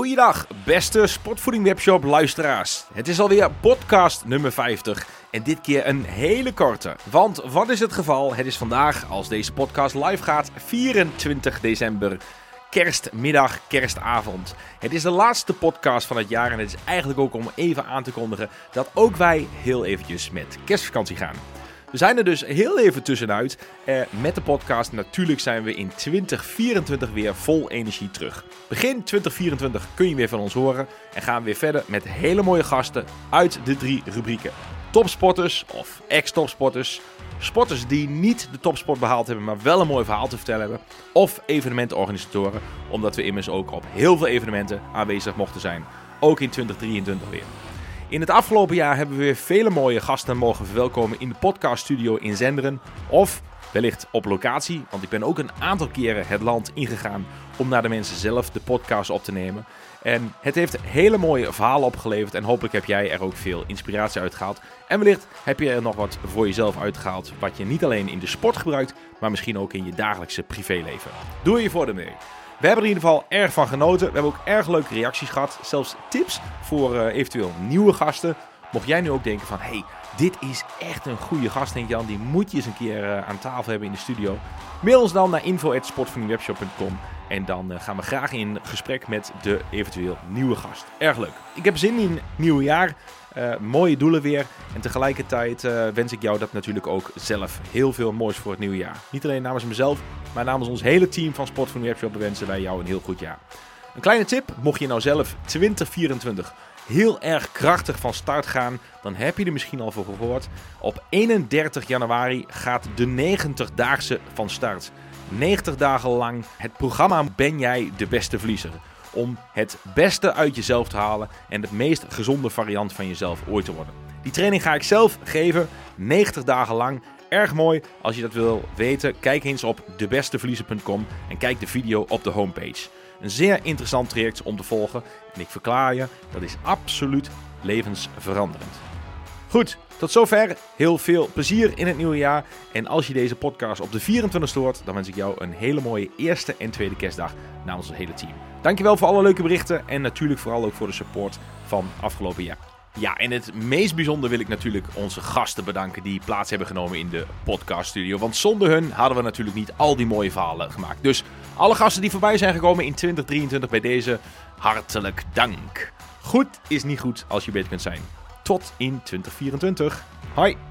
Goeiedag, beste Sportvoeding Webshop luisteraars. Het is alweer podcast nummer 50 en dit keer een hele korte. Want wat is het geval? Het is vandaag, als deze podcast live gaat, 24 december. Kerstmiddag, kerstavond. Het is de laatste podcast van het jaar en het is eigenlijk ook om even aan te kondigen dat ook wij heel eventjes met kerstvakantie gaan. We zijn er dus heel even tussenuit eh, met de podcast. Natuurlijk zijn we in 2024 weer vol energie terug. Begin 2024 kun je weer van ons horen en gaan we weer verder met hele mooie gasten uit de drie rubrieken. Topsporters of ex-topsporters, sporters die niet de topsport behaald hebben, maar wel een mooi verhaal te vertellen hebben, of evenementenorganisatoren, omdat we immers ook op heel veel evenementen aanwezig mochten zijn. Ook in 2023 weer. In het afgelopen jaar hebben we weer vele mooie gasten mogen verwelkomen in de podcaststudio in Zenderen. Of wellicht op locatie, want ik ben ook een aantal keren het land ingegaan om naar de mensen zelf de podcast op te nemen. En het heeft hele mooie verhalen opgeleverd en hopelijk heb jij er ook veel inspiratie uit gehaald. En wellicht heb je er nog wat voor jezelf uitgehaald wat je niet alleen in de sport gebruikt, maar misschien ook in je dagelijkse privéleven. Doe je voordeel mee. We hebben er in ieder geval erg van genoten. We hebben ook erg leuke reacties gehad. Zelfs tips voor uh, eventueel nieuwe gasten. Mocht jij nu ook denken van, hey, dit is echt een goede gast, denk Jan. Die moet je eens een keer uh, aan tafel hebben in de studio. Mail ons dan naar info.sportvanniewebshop.com en dan uh, gaan we graag in gesprek met de eventueel nieuwe gast. Erg leuk. Ik heb zin in het nieuwe jaar. Uh, mooie doelen weer. En tegelijkertijd uh, wens ik jou dat natuurlijk ook zelf heel veel moois voor het nieuwe jaar. Niet alleen namens mezelf, maar namens ons hele team van Sport voor Webshop wensen wij jou een heel goed jaar. Een kleine tip, mocht je nou zelf 2024 heel erg krachtig van start gaan, dan heb je er misschien al voor gehoord. Op 31 januari gaat de 90-daagse van start. 90 dagen lang het programma Ben jij de beste verliezer om het beste uit jezelf te halen en de meest gezonde variant van jezelf ooit te worden. Die training ga ik zelf geven, 90 dagen lang. Erg mooi. Als je dat wil weten, kijk eens op debesteverliezen.com en kijk de video op de homepage. Een zeer interessant traject om te volgen en ik verklaar je, dat is absoluut levensveranderend. Goed, tot zover. Heel veel plezier in het nieuwe jaar. En als je deze podcast op de 24 hoort, dan wens ik jou een hele mooie eerste en tweede kerstdag namens het hele team. Dankjewel voor alle leuke berichten en natuurlijk vooral ook voor de support van afgelopen jaar. Ja, en het meest bijzonder wil ik natuurlijk onze gasten bedanken die plaats hebben genomen in de podcaststudio. Want zonder hun hadden we natuurlijk niet al die mooie verhalen gemaakt. Dus alle gasten die voorbij zijn gekomen in 2023 bij deze, hartelijk dank. Goed is niet goed als je beter kunt zijn. Tot in 2024. Hoi!